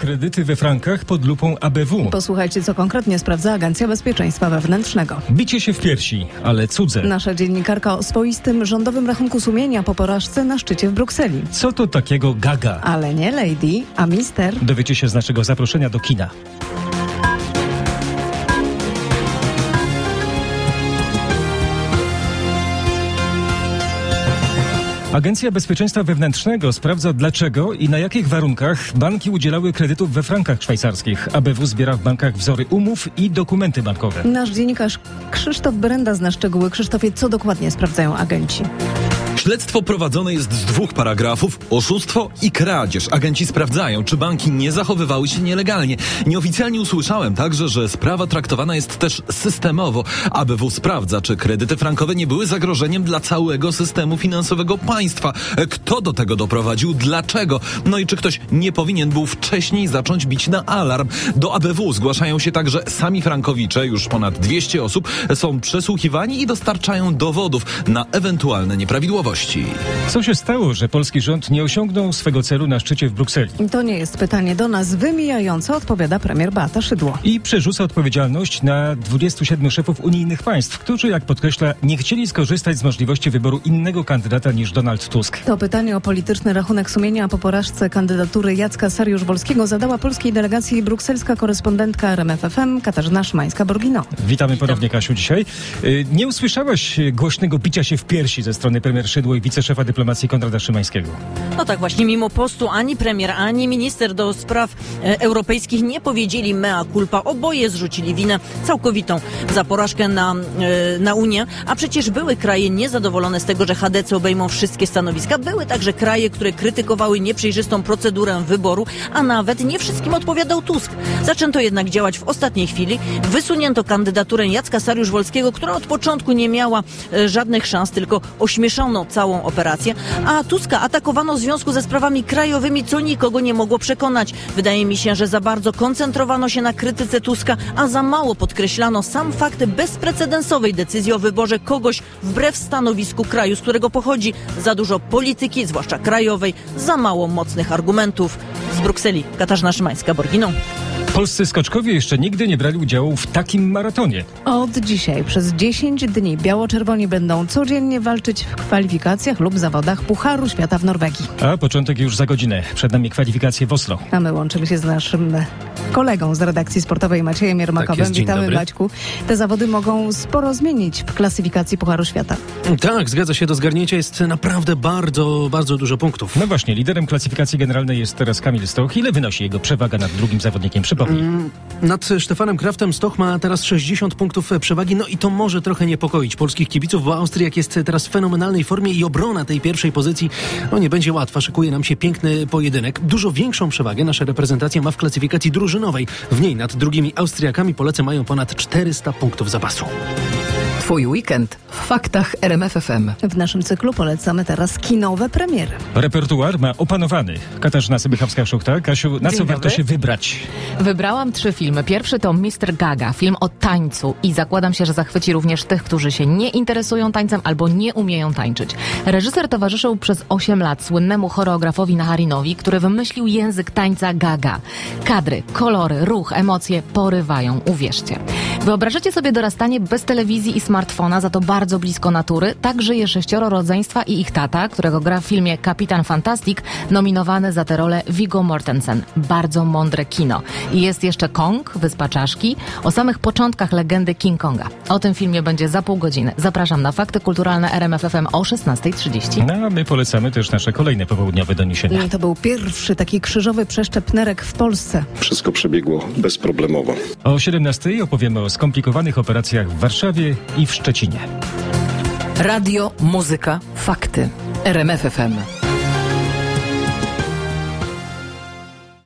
Kredyty we frankach pod lupą ABW. Posłuchajcie, co konkretnie sprawdza Agencja Bezpieczeństwa Wewnętrznego. Bicie się w piersi, ale cudze. Nasza dziennikarka o swoistym rządowym rachunku sumienia po porażce na szczycie w Brukseli. Co to takiego gaga? Ale nie lady, a mister. Dowiecie się z naszego zaproszenia do kina. Agencja Bezpieczeństwa Wewnętrznego sprawdza dlaczego i na jakich warunkach banki udzielały kredytów we frankach szwajcarskich. ABW zbiera w bankach wzory umów i dokumenty bankowe. Nasz dziennikarz Krzysztof Brenda zna szczegóły. Krzysztofie, co dokładnie sprawdzają agenci? Śledztwo prowadzone jest z dwóch paragrafów: oszustwo i kradzież. Agenci sprawdzają, czy banki nie zachowywały się nielegalnie. Nieoficjalnie usłyszałem także, że sprawa traktowana jest też systemowo. ABW sprawdza, czy kredyty frankowe nie były zagrożeniem dla całego systemu finansowego państwa. Kto do tego doprowadził? Dlaczego? No i czy ktoś nie powinien był wcześniej zacząć bić na alarm? Do ABW zgłaszają się także sami frankowicze, już ponad 200 osób, są przesłuchiwani i dostarczają dowodów na ewentualne nieprawidłowości. Co się stało, że polski rząd nie osiągnął swego celu na szczycie w Brukseli? To nie jest pytanie do nas wymijające, odpowiada premier Beata Szydło. I przerzuca odpowiedzialność na 27 szefów unijnych państw, którzy, jak podkreśla, nie chcieli skorzystać z możliwości wyboru innego kandydata niż Donald Tusk. To pytanie o polityczny rachunek sumienia po porażce kandydatury Jacka Sariusz-Wolskiego zadała polskiej delegacji brukselska korespondentka RMFFM Katarzyna Szymańska-Borgino. Witamy ponownie, Kasiu, dzisiaj. Y, Nie usłyszałaś głośnego bicia się w piersi ze strony premier Szydło i wiceszefa dyplomacji Konrada Szymańskiego. No tak właśnie, mimo postu ani premier, ani minister do spraw e, europejskich nie powiedzieli mea culpa. Oboje zrzucili winę całkowitą za porażkę na, e, na Unię, a przecież były kraje niezadowolone z tego, że HDC obejmą wszystkie stanowiska. Były także kraje, które krytykowały nieprzejrzystą procedurę wyboru, a nawet nie wszystkim odpowiadał Tusk. Zaczęto jednak działać w ostatniej chwili. Wysunięto kandydaturę Jacka Sariusz-Wolskiego, która od początku nie miała e, żadnych szans, tylko ośmieszono całą operację, a Tuska atakowano w związku ze sprawami krajowymi, co nikogo nie mogło przekonać. Wydaje mi się, że za bardzo koncentrowano się na krytyce Tuska, a za mało podkreślano sam fakt bezprecedensowej decyzji o wyborze kogoś wbrew stanowisku kraju, z którego pochodzi. Za dużo polityki, zwłaszcza krajowej, za mało mocnych argumentów. Z Brukseli Katarzyna Szymańska-Borginą. Polscy skoczkowie jeszcze nigdy nie brali udziału w takim maratonie. Od dzisiaj przez 10 dni biało-czerwoni będą codziennie walczyć w kwalifikacjach lub zawodach Pucharu Świata w Norwegii. A początek już za godzinę. Przed nami kwalifikacje w Oslo. A my łączymy się z naszym kolegą z redakcji sportowej Maciejem Jermakowem. Tak jest, Witamy dobry. Maćku. Te zawody mogą sporo zmienić w klasyfikacji Pucharu Świata. Tak, zgadza się, do zgarnięcia jest naprawdę bardzo, bardzo dużo punktów. No właśnie, liderem klasyfikacji generalnej jest teraz Kamil Stoch. Ile wynosi jego przewaga nad drugim zawodnikiem? Przypomnij. Nad Stefanem Kraftem Stoch ma teraz 60 punktów przewagi, no i to może trochę niepokoić polskich kibiców, bo Austriak jest teraz w fenomenalnej formie i obrona tej pierwszej pozycji no nie będzie łatwa. Szykuje nam się piękny pojedynek. Dużo większą przewagę nasza reprezentacja ma w klasyfikacji drużynowej. W niej nad drugimi Austriakami Polacy mają ponad 400 punktów zapasu. Twój weekend w faktach RMFFM. W naszym cyklu polecamy teraz kinowe premiery. Repertuar ma opanowany. Katarzyna Sybychowska-Szuchta. Kasiu, na Dzień co warto się wybrać? Wybrałam trzy filmy. Pierwszy to Mr. Gaga, film o tańcu i zakładam się, że zachwyci również tych, którzy się nie interesują tańcem albo nie umieją tańczyć. Reżyser towarzyszył przez 8 lat słynnemu choreografowi Naharinowi, który wymyślił język tańca Gaga. Kadry, kolory, ruch, emocje porywają, uwierzcie. Wyobrażacie sobie dorastanie bez telewizji i smartfona, za to bardzo blisko natury? Tak żyje sześcioro rodzeństwa i ich tata, którego gra w filmie Kapitan Fantastic, nominowany za tę rolę Viggo Mortensen. Bardzo mądre kino. I jest jeszcze Kong, Wyspa Czaszki, o samych początkach legendy King Konga. O tym filmie będzie za pół godziny. Zapraszam na Fakty Kulturalne RMFFM o 16.30. No, a my polecamy też nasze kolejne popołudniowe doniesienia. I to był pierwszy taki krzyżowy przeszczep nerek w Polsce. Wszystko przebiegło bezproblemowo. O 17 opowiemy o skomplikowanych operacjach w Warszawie i w Szczecinie. Radio, muzyka, fakty. RMFFM.